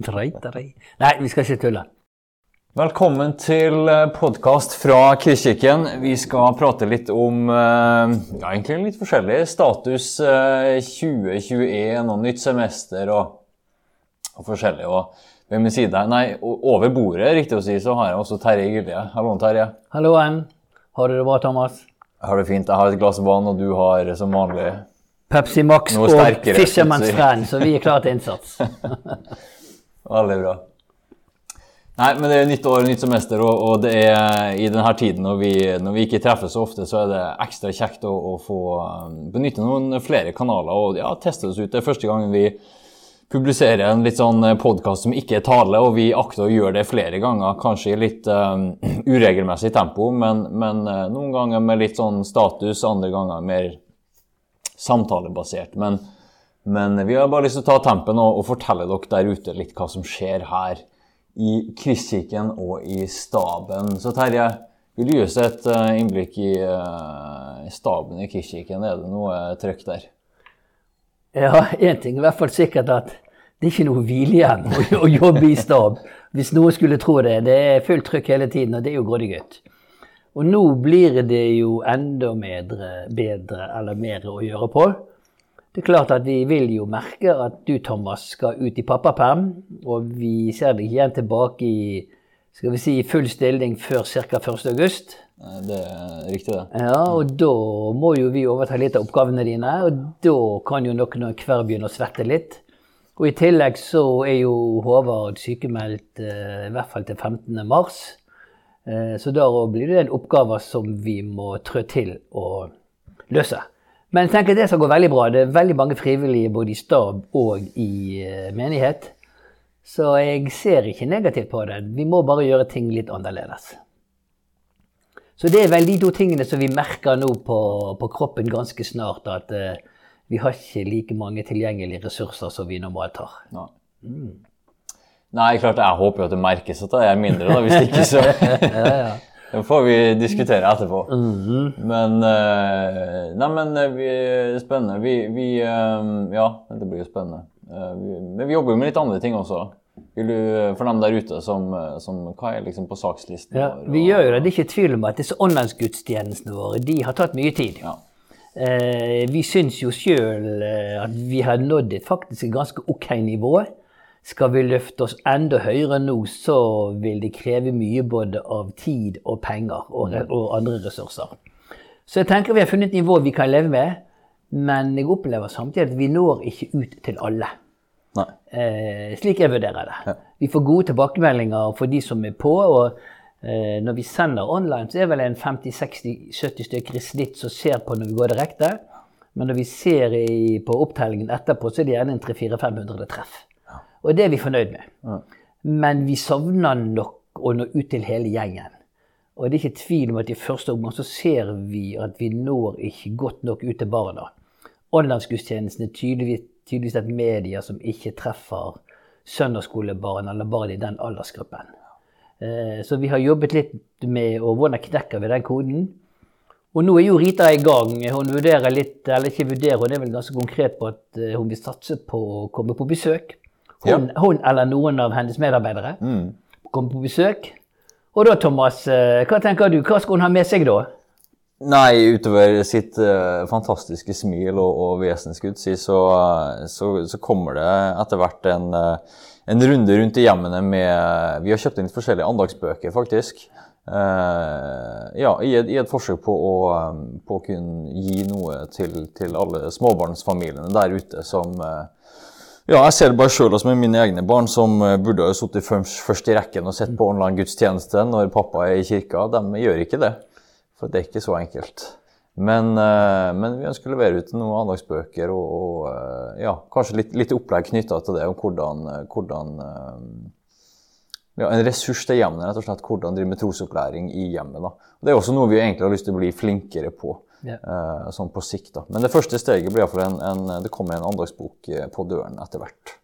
Nei, vi skal ikke tulle. Velkommen til podkast fra Kristkirken. Vi skal prate litt om eh, ja, egentlig litt forskjellig. Status eh, 2021 og nytt semester og, og forskjellig. Og ved min side, nei, over bordet riktig å si, så har jeg også Terje Gilje. Hallo, Terje. Halloen. Har du det bra, Thomas? Jeg har det fint. Jeg har et glass vann, og du har som vanlig Pepsi Max og Fisherman's. Friend, så vi er klare til innsats. Veldig bra. Nei, men det er nytt år, nytt semester, og, og det er i denne tiden når vi, når vi ikke treffes så ofte, så er det ekstra kjekt å, å få um, benytte noen flere kanaler og ja, teste oss ut. Det er første gangen vi publiserer en litt sånn podkast som ikke er tale, og vi akter å gjøre det flere ganger, kanskje i litt um, uregelmessig tempo, men, men uh, noen ganger med litt sånn status, andre ganger mer samtalebasert. Men, men vi har bare lyst til å ta tempen og, og fortelle dere der ute litt hva som skjer her i Kristkirken og i staben. Så Terje, vil du gi oss et eh, innblikk i uh, staben i Kristkirken? Er det noe trøkk der? Ja, én ting er i hvert fall sikkert at det er ikke noe hvile igjen å, jobbe i stab. Hvis noen skulle tro det. Det er fullt trykk hele tiden, og det er jo gutt. Og nå blir det jo enda bedre, bedre eller mer å gjøre på. Det er klart at vi vil jo merke at du, Thomas, skal ut i pappaperm. Og vi ser deg igjen tilbake i skal vi si, full stilling før ca. 1.8. Eh, Det er riktig, det. Ja, og da må jo vi overta litt av oppgavene dine, og da kan jo noen hver begynne å svette litt. Og i tillegg så er jo Håvard sykemeldt eh, i hvert fall til 15. mars. Eh, så da blir det en oppgave som vi må trø til å løse. Men jeg tenker det skal gå veldig bra. Det er veldig mange frivillige både i stab og i eh, menighet. Så jeg ser ikke negativt på det. Vi må bare gjøre ting litt annerledes. Så det er vel de to tingene som vi merker nå på, på kroppen ganske snart, at uh, vi har ikke like mange tilgjengelige ressurser som vi normalt har. Nei. Nei, klart jeg håper jo at det merkes at det er mindre, da. Hvis ikke, så Det får vi diskutere etterpå. Men uh, Nei, men eh, vi, spennende. Vi, vi um, Ja, det blir jo spennende. Uh, vi, men vi jobber jo med litt andre ting også. Vil du, For dem der ute som, som Hva er liksom på sakslisten Ja, vår? vi og- gjør jo det. Det er ikke tvil om at disse online-gudstjenestene våre de har tatt mye tid. Ja. Uh, vi syns jo sjøl at vi har nådd et faktisk ganske ok nivå. Skal vi løfte oss enda høyere nå, så vil det kreve mye både av tid og penger og, og andre ressurser. Så jeg tenker vi har funnet et nivå vi kan leve med, men jeg opplever samtidig at vi når ikke ut til alle. Eh, slik jeg vurderer det. Vi får gode tilbakemeldinger for de som er på. og eh, Når vi sender online, så er det vel en 50-60-70 stykker i snitt som ser på når vi går direkte. Men når vi ser i, på opptellingen etterpå, så er det gjerne en 300-400-500 treff. Og det er vi fornøyd med. Men vi savner nok å nå ut til hele gjengen. Og det er ikke tvil om at i første omgang så ser vi at vi når ikke godt nok ut til barna. Online-gudstjenesten er tydeligvis, tydeligvis et media som ikke treffer søndagsskolebarn eller barn i den aldersgruppen. Eh, Så vi har jobbet litt med å hvordan knekker vi den koden. Og nå er jo Rita i gang. Hun vurderer litt, eller ikke vurderer, hun er vel ganske konkret på at eh, hun vil satse på å komme på besøk. Hun, hun eller noen av hennes medarbeidere kommer på besøk. Og da, Thomas, eh, hva tenker du? Hva skal hun ha med seg da? Nei, utover sitt uh, fantastiske smil og, og vesen, skulle jeg si, så, eh, så, så kommer det etter hvert en, en runde rundt i hjemmene med Vi har kjøpt inn litt forskjellige andagsbøker, faktisk. Uh, ja, i et, i et forsøk på å, på å kunne gi noe til, til alle småbarnsfamiliene der ute som eh, ja, jeg ser det bare sjøl med mine egne barn, som eh, burde ha sittet først, i rekken og sett på online gudstjeneste når pappa er i kirka. De gjør ikke det. For det er ikke så enkelt. Men, eh, men vi ønsker å levere ut noen andagsbøker og, og eh, ja, kanskje litt, litt opplegg knytta til det, om hvordan, hvordan ja, En ressurs til hjemmet, rett og slett. Hvordan drive med trosopplæring i hjemmet. da. Det er også noe vi egentlig har lyst til å bli flinkere på. Eh, sånn på sikt. da. Men det første steget blir iallfall en, en Det kommer en andagsbok eh, på døren etter hvert.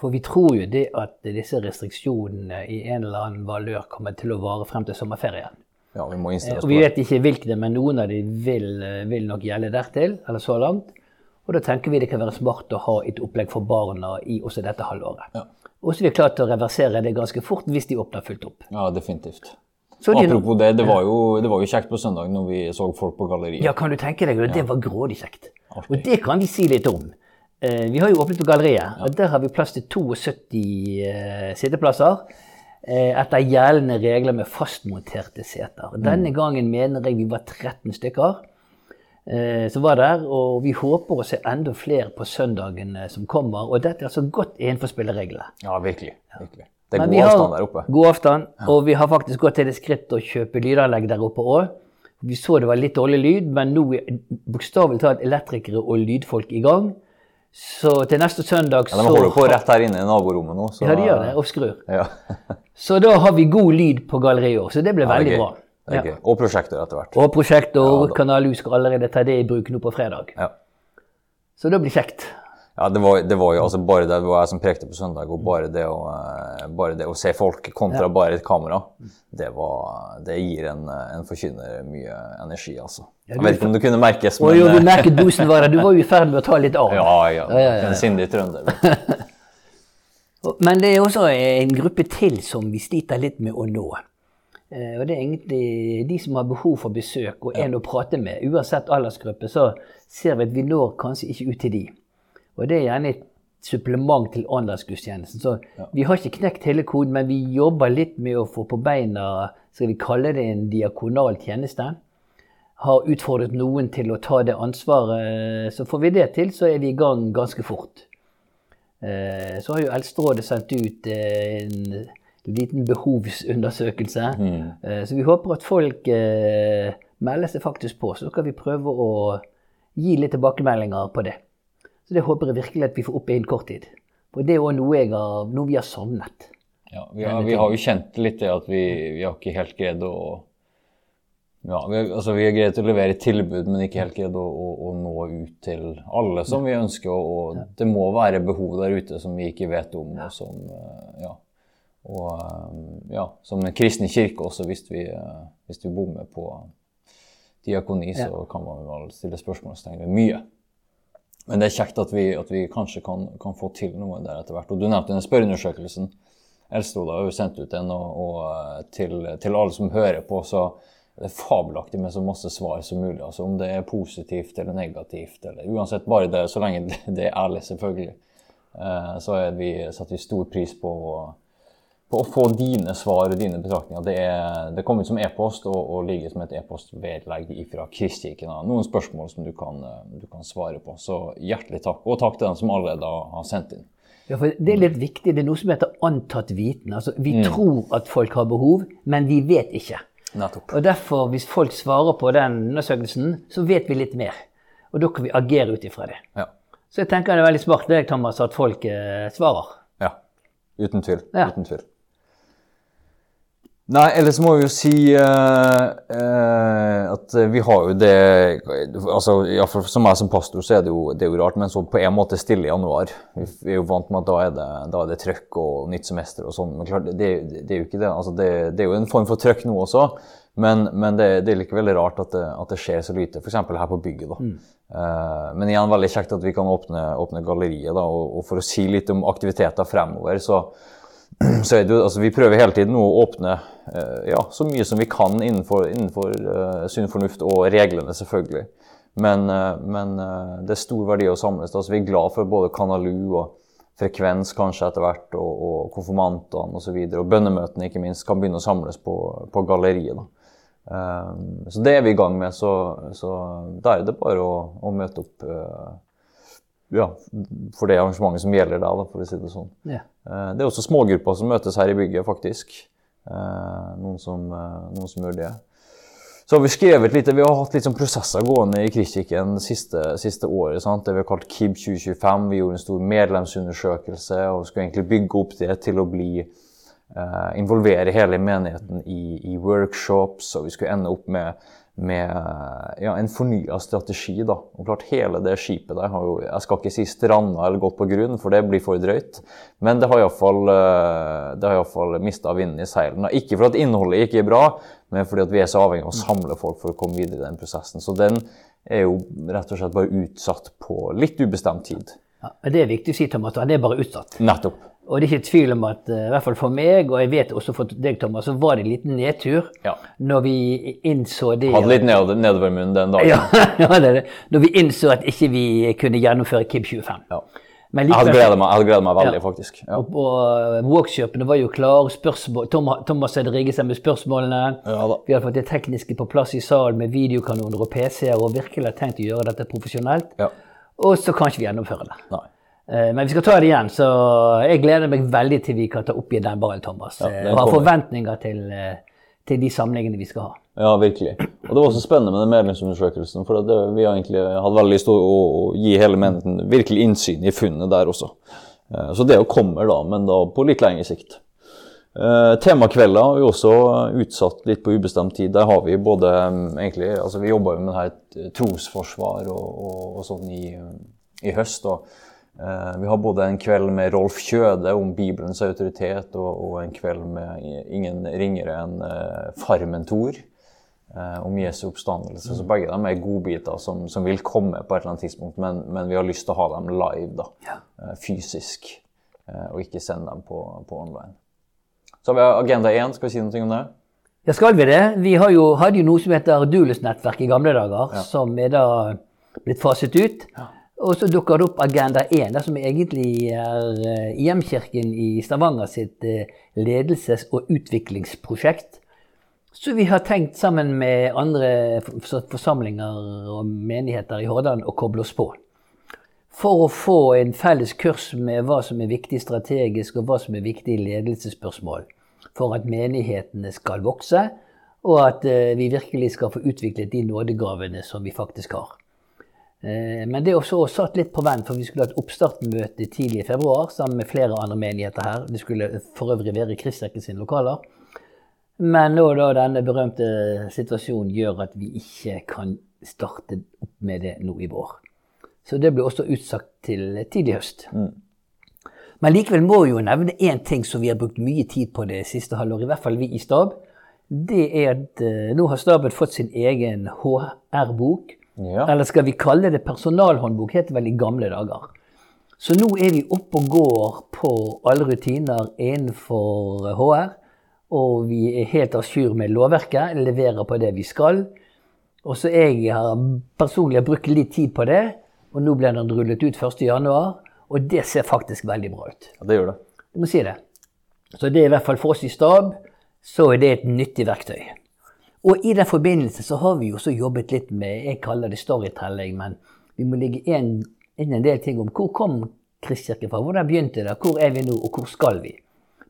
For vi tror jo det at disse restriksjonene i en eller annen valør kommer til å vare frem til sommerferien. Ja, vi må Eh, Og vi vet ikke hvilke, men noen av de vil, eh, vil nok gjelde dertil, eller så langt. Og da tenker vi det kan være smart å ha et opplegg for barna i også dette halvåret. Ja. Og så er vi klare til å reversere det ganske fort hvis de åpner fullt opp. Ja, definitivt. Apropos det, det var, jo, det var jo kjekt på søndag når vi så folk på galleriet. Ja, kan du tenke deg, det var grådig kjekt. Og det kan vi si litt om. Eh, Vi har jo åpnet på galleriet, og der har vi plass til 72 eh, sitteplasser. eh, Etter gjeldende regler med fastmonterte seter. Denne gangen mener jeg vi var 13 stykker eh, som var der, og vi håper å se enda flere på søndagen eh, som kommer. Og dette er altså godt innenfor spillereglene. Ja, virkelig. virkelig. Det er god avstand der oppe. God avstand, og vi har faktisk gått til det skritt å kjøpe lydanlegg der oppe òg. Vi så det var litt dårlig lyd, men nå er bokstavelig talt elektrikere og lydfolk i gang. Så til neste søndag Ja, de holder på rett her inne i naborommet nå. Så, Ja, de gjør det, og skrur. Ja. Så da har vi god lyd på galleriet òg, så det blir Ja, det veldig er bra. Det er. Og prosjektor etter hvert. Og prosjektor, Ja, da. Kanal U skal allerede ta det i bruk nå på fredag. Ja. Så det blir kjekt. Ja, det var, det var jo altså bare det, det var jeg som prekte på søndag, og bare det å, eh, bare det å se folk kontra bare et kamera, det, var, det gir en, en forkynner mye energi, altså. Ja, Jeg vet ikke om det kunne merkes, men jo, vi eh, merket boosten var der. Du var jo i ferd med å ta litt av. Ja, ja. Ja, ja, ja. En sindig trønder. Men det er også en gruppe til som vi sliter litt med å nå. Eh, Og det er egentlig de som har behov for besøk og en å prate med. Uansett aldersgruppe så ser vi at vi når kanskje ikke ut til de. Og det er gjerne et supplement til åndsgudstjenesten. Så vi har ikke knekt hele koden, men vi jobber litt med å få på beina skal vi kalle det en diakonal tjeneste. Har utfordret noen til å ta det ansvaret. Så får vi det til, så er vi i gang ganske fort. Eh, Så har jo Eldsterådet sendt ut eh, en liten behovsundersøkelse. Mm. Så vi håper at folk eh, melder seg faktisk på, så skal vi prøve å gi litt tilbakemeldinger på det. Så det håper jeg virkelig at vi får opp innen kort tid. For det er òg noe, har- noe vi har savnet. Ja, vi, har, vi har jo kjent litt det at vi, vi har ikke helt greid å ja, vi, altså vi har greid å levere tilbud, men ikke helt greid å, å, å nå ut til alle som vi ønsker. Og, og det må være behov der ute som vi ikke vet om, og som eh, ja, og, eh, ja, som en kristen kirke også, hvis vi, eh, hvis vi bommer på diakoni, så kan man vel stille spørsmålstegn ved mye. Men det er kjekt at vi, at vi kanskje kan, kan få til noe der etter hvert. Og du nevnte den spørreundersøkelsen. Eldsterådet har jo sendt ut den, og, og eh, til, til alle som hører på, så det er fabelaktig med så masse svar som mulig. Altså om det er positivt eller negativt, eller uansett bare det, så lenge det, er ærlig, selvfølgelig. Eh, så er vi, setter vi stor pris på, på å få dine svar og dine betraktninger. Det, er, det kommer ut som e-post og, og ligger som et e-postvedlegg fra Kristkirken. Noen spørsmål som du kan, eh, du kan svare på. Så hjertelig takk. Og takk til den som allerede har- sendt inn. Ja, for Det er litt viktig. Det er noe som heter antatt viten. Altså, vi tror at folk har behov, men vi vet ikke. Nettopp. Og derfor, hvis folk svarer på den undersøkelsen, så vet vi litt mer. Og da kan vi agere ut ifra det. Ja. Så jeg tenker det er veldig smart det, Thomas, at folk eh, svarer. Ja, uten tvil. Ja. Uten tvil. Nei, ellers må vi jo si uh, uh, at vi har jo det altså, hvert fall Som meg som pastor, så er det jo, det er jo rart, men så på en måte stille i januar. Vi, er jo vant med at da er det, da er det trøkk og nytt semester og sånn. Men klart, det, det, er jo ikke det. Altså, det, det er jo en form for trøkk nå også, men, men det, det er likevel rart at det, at det skjer så lite. F.eks. her på bygget. da. Eh, men igjen veldig kjekt at vi kan åpne, åpne galleriet. da, og, og for å si litt om aktiviteter fremover, så så er det jo, altså Vi prøver hele tiden å åpne eh, ja, så mye som vi kan innenfor, innenfor eh, sunn fornuft og reglene, selvfølgelig. Men, eh, men det er stor verdi å samles. Altså, vi er glad for både Kanalu og frekvens kanskje etter hvert, og, og konfirmantene osv. Og, så og bønnemøtene ikke minst kan begynne å samles på, på galleriet. Eh, så det er vi i gang med. Så, så da er det bare å, å møte opp eh, ja, for det arrangementet som gjelder da, for å si det sånn. Ja. Eh, Det er også smågrupper som møtes her i bygget, faktisk. Eh, Noen som, eh, noen som gjør det. Så har vi skrevet litt, vi har hatt litt sånn prosesser gående i Kritikken siste, siste året. Sant? Det vi har kalt KIB 2025. Vi gjorde en stor medlemsundersøkelse og skulle egentlig bygge opp det til å bli eh, Involvere hele menigheten i, i workshops, og vi skulle ende opp med, med ja, en fornya strategi. da. Og klart Hele det skipet der har jo Jeg skal ikke si stranda eller gått på grunn, for det blir for drøyt. Men det har iallfall uh, mista vinden i seilene. Ikke fordi at innholdet ikke er bra, men fordi at vi er så avhengig av å samle folk for å komme videre i den prosessen. Så den er jo rett og slett bare utsatt på litt ubestemt tid. Ja, det er viktig å si, Thomas, at det er bare utsatt. Nettopp. Og det er ikke tvil om at uh, i hvert fall for meg, og jeg vet også for deg, Thomas, så var det en liten nedtur Ja. når vi innså det Hadde litt ned, nedovermunn den dagen. ja, ja, det det. Når vi innså at ikke vi kunne gjennomføre KIB 25. Ja. Men Jeg hadde gledet meg, hadde meg veldig, Ja. faktisk. Ja. Og, og workshopene var jo klare. Spørsmål, Thomas, Thomas hadde rigget seg med spørsmålene. Ja da. Vi hadde fått det tekniske på plass i salen med videokanoner og PC-er og virkelig hadde tenkt å gjøre dette profesjonelt. Ja. Og så kan ikke vi gjennomføre det. Nei. Eh, Men vi skal ta det igjen, så jeg gleder meg veldig til vi kan ta opp igjen den ballen, Thomas. Ja, Eh, og har forventninger til, eh, til de samlingene vi skal ha. Ja, virkelig. Og det var også spennende med den medlemsundersøkelsen. For det, vi har egentlig hatt veldig lyst til å, å gi hele menigheten virkelig innsyn i funnet der også. Så det jo kommer da, men da på litt lengre sikt. Uh, Temakvelder har vi også utsatt litt på ubestemt tid. Der har vi både um, egentlig, altså Vi jobba jo med det her trosforsvar og, og, og sånn i, i høst. og Vi har både en kveld med Rolf Kjøde om Bibelens autoritet, og, en kveld med ingen ringere enn eh, Farmen Thor eh, om Jesu oppstandelse. Så begge dem er godbiter som, som vil komme på et eller annet tidspunkt, men, men vi har lyst til å ha dem live, da. Eh, fysisk. eh, og ikke sende dem på, på online. Så har vi Agenda 1. Skal vi si noe om det? Ja, skal vi det? Vi har jo, hadde jo noe som heter Dulus-nettverk i gamle dager, som er da blitt faset ut. Og så dukker det opp Agenda 1, da, som egentlig er eh, Hjemkirken i Stavanger sitt eh, ledelses- og utviklingsprosjekt. Så vi har tenkt sammen med andre forsamlinger og menigheter i Hordaland å koble oss på. For å få en felles kurs med hva som er viktig strategisk, og hva som er viktig ledelsesspørsmål. For at menighetene skal vokse, og at eh, vi virkelig skal få utviklet de nådegavene som vi faktisk har. Eh, Men det er også satt litt på vent, for vi skulle ha et oppstartmøte tidlig i februar sammen med flere andre menigheter her. Det skulle for øvrig være i Kristkirken sine lokaler. Men nå da denne berømte situasjonen gjør at vi ikke kan starte opp med det nå i vår. Så det ble også utsatt til tidlig høst. Men likevel må vi jo nevne én ting som vi har brukt mye tid på det siste halvåret, i hvert fall vi i stab. Det er at eh, nå har staben fått sin egen HR-bok. Ja. Eller skal vi kalle det personalhåndbok, het det vel i gamle dager. Så nå er vi oppe og går på alle rutiner innenfor HR. Og vi er helt à jour med lovverket, leverer på det vi skal. Og så jeg har personlig brukt litt tid på det, og nå ble den rullet ut 1.1. Og det ser faktisk veldig bra ut. ja, det gjør det. Du må si det. Så det er i hvert fall for oss i stab, så er det et nyttig verktøy. Og i den forbindelse så har vi jo også jobbet litt med Jeg kaller det storytelling, men vi må ligge inn, inn en del ting om hvor kom Kristkirken fra? Hvordan begynte det? Hvor er vi nå, og hvor skal vi?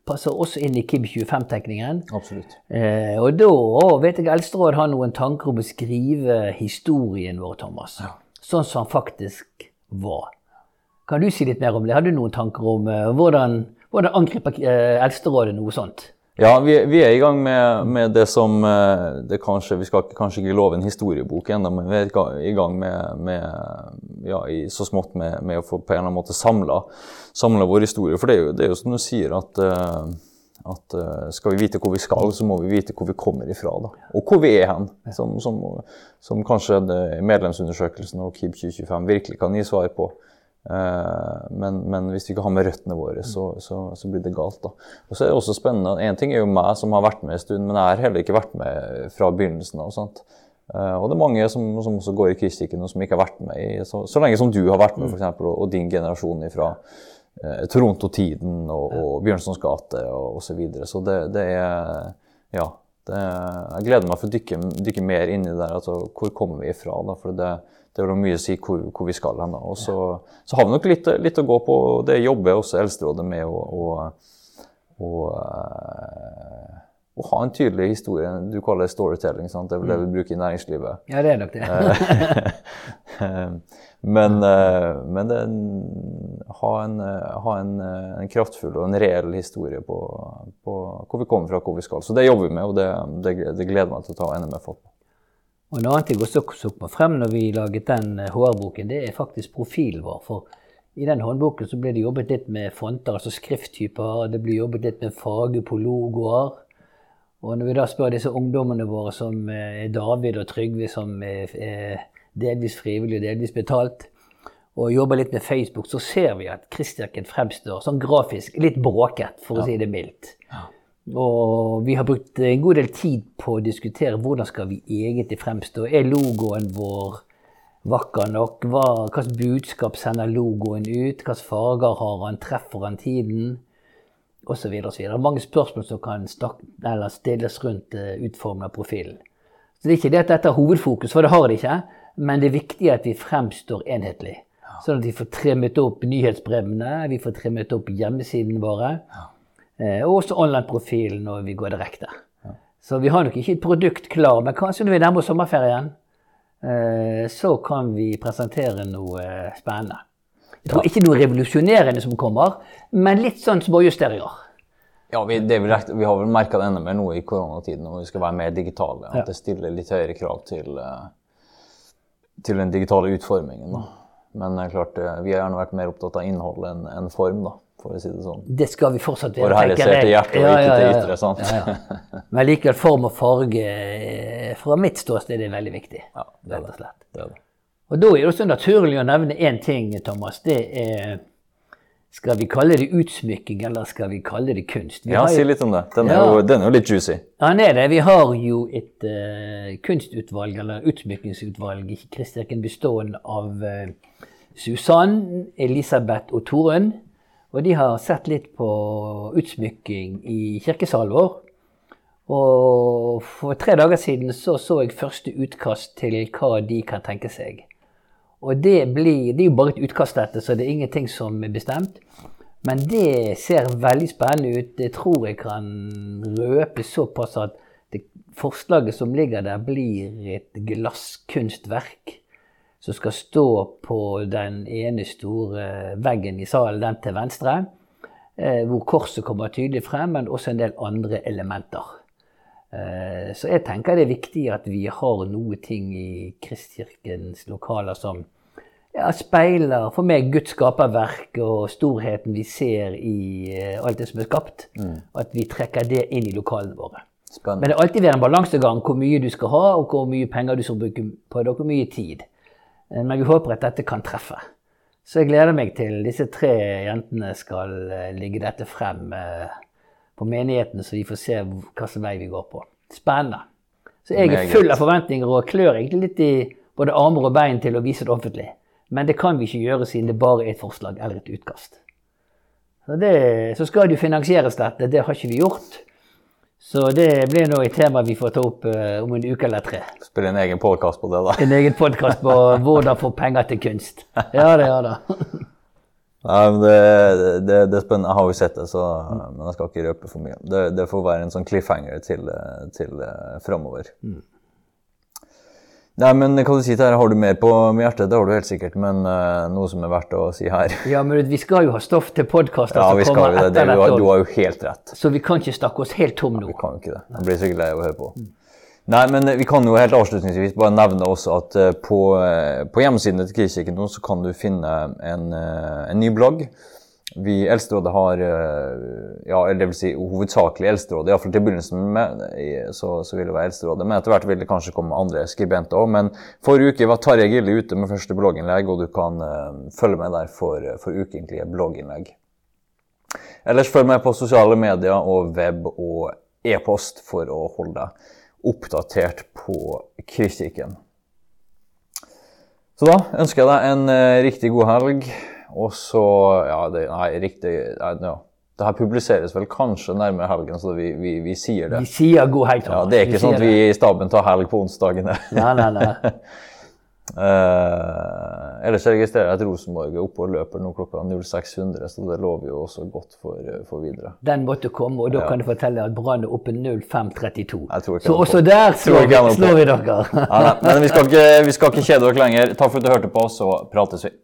Passer også inn i KIB 25-tenkningen. Absolutt. Eh, og da å, vet jeg Elsteråd har noen tanker om å skrive historien vår, Thomas. Sånn som han faktisk var. Kan du si litt mer om det? Har du noen tanker om eh, hvordan, hvordan angriper eh, Eldsterådet noe sånt? Ja, vi, vi er i gang med, med det som eh, det kanskje, Vi skal kanskje ikke love en historiebok ennå, men vi er i gang med, med ja, i, så smått med, med å få på en eller annen måte samla, vår historie. For det er jo, det er jo som du sier, at, eh, at eh, skal vi vite hvor vi skal, så må vi vite hvor vi kommer ifra. Da. Og hvor vi er hen. Som, som, som kanskje medlemsundersøkelsen og KIB 2025 virkelig kan gi svar på. Eh, men, men hvis vi ikke har med røttene våre, så, så, så blir det galt. da. Og så er det også spennende, En ting er jo meg som har vært med en stund, men jeg har heller ikke vært med fra begynnelsen av. sant? Eh, og det er mange som, som også går i Kristikken og som ikke har vært med i, så, så lenge som du har vært med, for eksempel, og, og din generasjon fra eh, Toronto-tiden og, og Bjørnsons gate og osv. Så, videre. så det, det er Ja. Det, jeg gleder meg for å dykke, dykke mer inn i det der. altså Hvor kommer vi ifra? da, for det det vil mye å si hvor, hvor vi skal hen. Og så, så har vi nok litt, litt å gå på. og Det jobber også Eldsterådet med å, å, å, eh, å ha en tydelig historie. Du kaller det storytelling. sant? Det er vel det vi bruker i næringslivet. Ja, det er nok det. men eh, men det, ha, en, eh, ha en, eh, en kraftfull og en reell historie på, på hvor vi kommer fra, hvor vi skal. Så det jobber vi med, og det, det, det gleder meg til å ta fatt på. Og en annen ting også som kom frem når vi laget den eh, HR-boken, det er faktisk profilen vår. For i den håndboken så ble det jobbet litt med fonter, altså skrifttyper. Det ble jobbet litt med farge på logoer. Og når vi da spør disse ungdommene våre som eh, er David og Trygve, som er, er delvis frivillig og delvis betalt, og jobber litt med Facebook, så ser vi at Kristkirken fremstår sånn grafisk litt bråket, for å si det mildt. Og vi har brukt en god del tid på å diskutere hvordan skal vi egentlig fremstå. Er logoen vår vakker nok? Hva slags budskap sender logoen ut? Hvilke farger har han? Treffer han tiden? Så videre. Mange spørsmål som kan stilles rundt uh, utformingen av profilen. Så det er ikke det at dette er hovedfokus, for det har det ikke. Men det er viktig at vi fremstår enhetlig. Sånn at vi får trimmet opp nyhetsbrevene, vi får trimmet opp hjemmesidene våre. Ja. Eh, og også online-profilen når vi går direkte. Ja. Så vi har nok ikke et produkt klar, men kanskje når vi nærmer oss sommerferien, eh, så kan vi presentere noe spennende. Jeg tror ikke noe revolusjonerende som kommer, men litt sånn småjusteringer. Ja, vi, vi, vi, har vel merka det enda mer nå i koronatiden når vi skal være mer digitale. At det stiller litt høyere krav til, eh, til den digitale utformingen. Da. Men klart, vi har gjerne vært mer opptatt av innhold enn en form. da for å si det sånn. Det skal vi fortsatt være. Ser til hjertet og ikke til ytre. sant? Ja, ja. Men likevel form og farge fra mitt ståsted er veldig viktig. Ja, det og slett. Det det. Og da er det også naturlig å nevne én ting, Thomas. Det er Skal vi kalle det utsmykking, eller skal vi kalle det kunst? Vi ja, si litt om det. Den er, jo, den er, jo, litt juicy. Ja, den er det. Vi har jo et uh, kunstutvalg, eller utsmykkingsutvalg i Kristkirken bestående av uh, Susann, Elisabeth og Torunn. Og de har sett litt på utsmykking i kirkesalen vår. Og for tre dager siden så, så jeg første utkast til hva de kan tenke seg. Og det, blir, det er jo bare et utkast, dette, så det er ingenting som er bestemt. Men det ser veldig spennende ut. Det tror jeg kan røpe såpass at det forslaget som ligger der, blir et glasskunstverk som skal stå på den ene store veggen i salen, den til venstre, eh, hvor korset kommer tydelig frem, men også en del andre elementer. Eh, så jeg tenker det er viktig at vi har noe ting i Kristkirkens lokaler som ja, speiler for meg Guds skaperverk og storheten vi ser i eh, alt det som er skapt. Mm. At vi trekker det inn i lokalene våre. Spennende. Men det er alltid en balansegang hvor mye du skal ha, og hvor mye penger du skal bruke på det, og hvor mye tid. Eh, men vi håper at dette kan treffe. Så jeg gleder meg til disse tre jentene skal eh, ligge dette frem på menigheten, så vi får se hvilken vei vi går på. Spennende. Så jeg er full av forventninger og klør egentlig litt i både armer og bein til å vise det offentlig. Men det kan vi ikke gjøre siden det bare er et forslag eller et utkast. Så, det, så skal det jo finansieres dette. Det har ikke vi gjort. Så det blir nå et tema vi får ta opp uh, om en uke eller tre. Spille en egen podkast på det, da. En egen podkast på hvordan få penger til kunst. Ja det, ja da. Nei, men det, det, det, er spennende. Jeg har jo sett det, så, men jeg skal ikke røpe for mye. Det, det får være en sånn cliffhanger til, til uh, framover. Mm. Nei, men hva du sier her, Har du mer på hjertet? Det har du helt sikkert, men uh, noe som er verdt å si her. Ja, men vi skal jo ha stoff til podkaster ja, som kommer etter dette. Du, du, har jo helt rett. Så vi kan ikke snakke oss helt tom nå. Ja, vi kan jo ikke det. Jeg blir sikkert lei av å høre på. Mm. Nei, men vi kan jo helt avslutningsvis bare nevne også at uh, på, på hjemmesiden til Kristkirken nå så kan du finne en, en ny blogg vi Eldsterådet har eh, ja, det vil si hovedsakelig Eldsterådet, iallfall til begynnelsen med, så, så vil det være Eldsterådet. Men etter hvert vil det kanskje komme andre skribenter òg. Men forrige uke var Tarjei Gilde ute med første blogginnlegg, og du kan uh, følge med der for, for ukentlige blogginnlegg. Ellers følg med på sosiale medier og web og e-post for å holde deg oppdatert på kritikken. Så da ønsker jeg deg en riktig god helg. Og så Ja, det, nei, riktig ja. Det her publiseres vel kanskje nærmere helgen, så vi, vi, vi sier det. Vi sier god helg, Ja, det er ikke vi sånn at vi i staben tar helg på onsdagene. Nei, nei, nei. Uh, ellers registrerer jeg at Rosenborg er oppe og løper nå klokka 0600, så det lover jo også godt for, for videre. Den måtte komme, og da ja. kan du fortelle at Brann er oppe 0532. Så også der slår, slår vi dere. ja, nei, men vi skal, ikke, vi skal ikke kjede dere lenger. Takk for at du hørte på, så prates vi.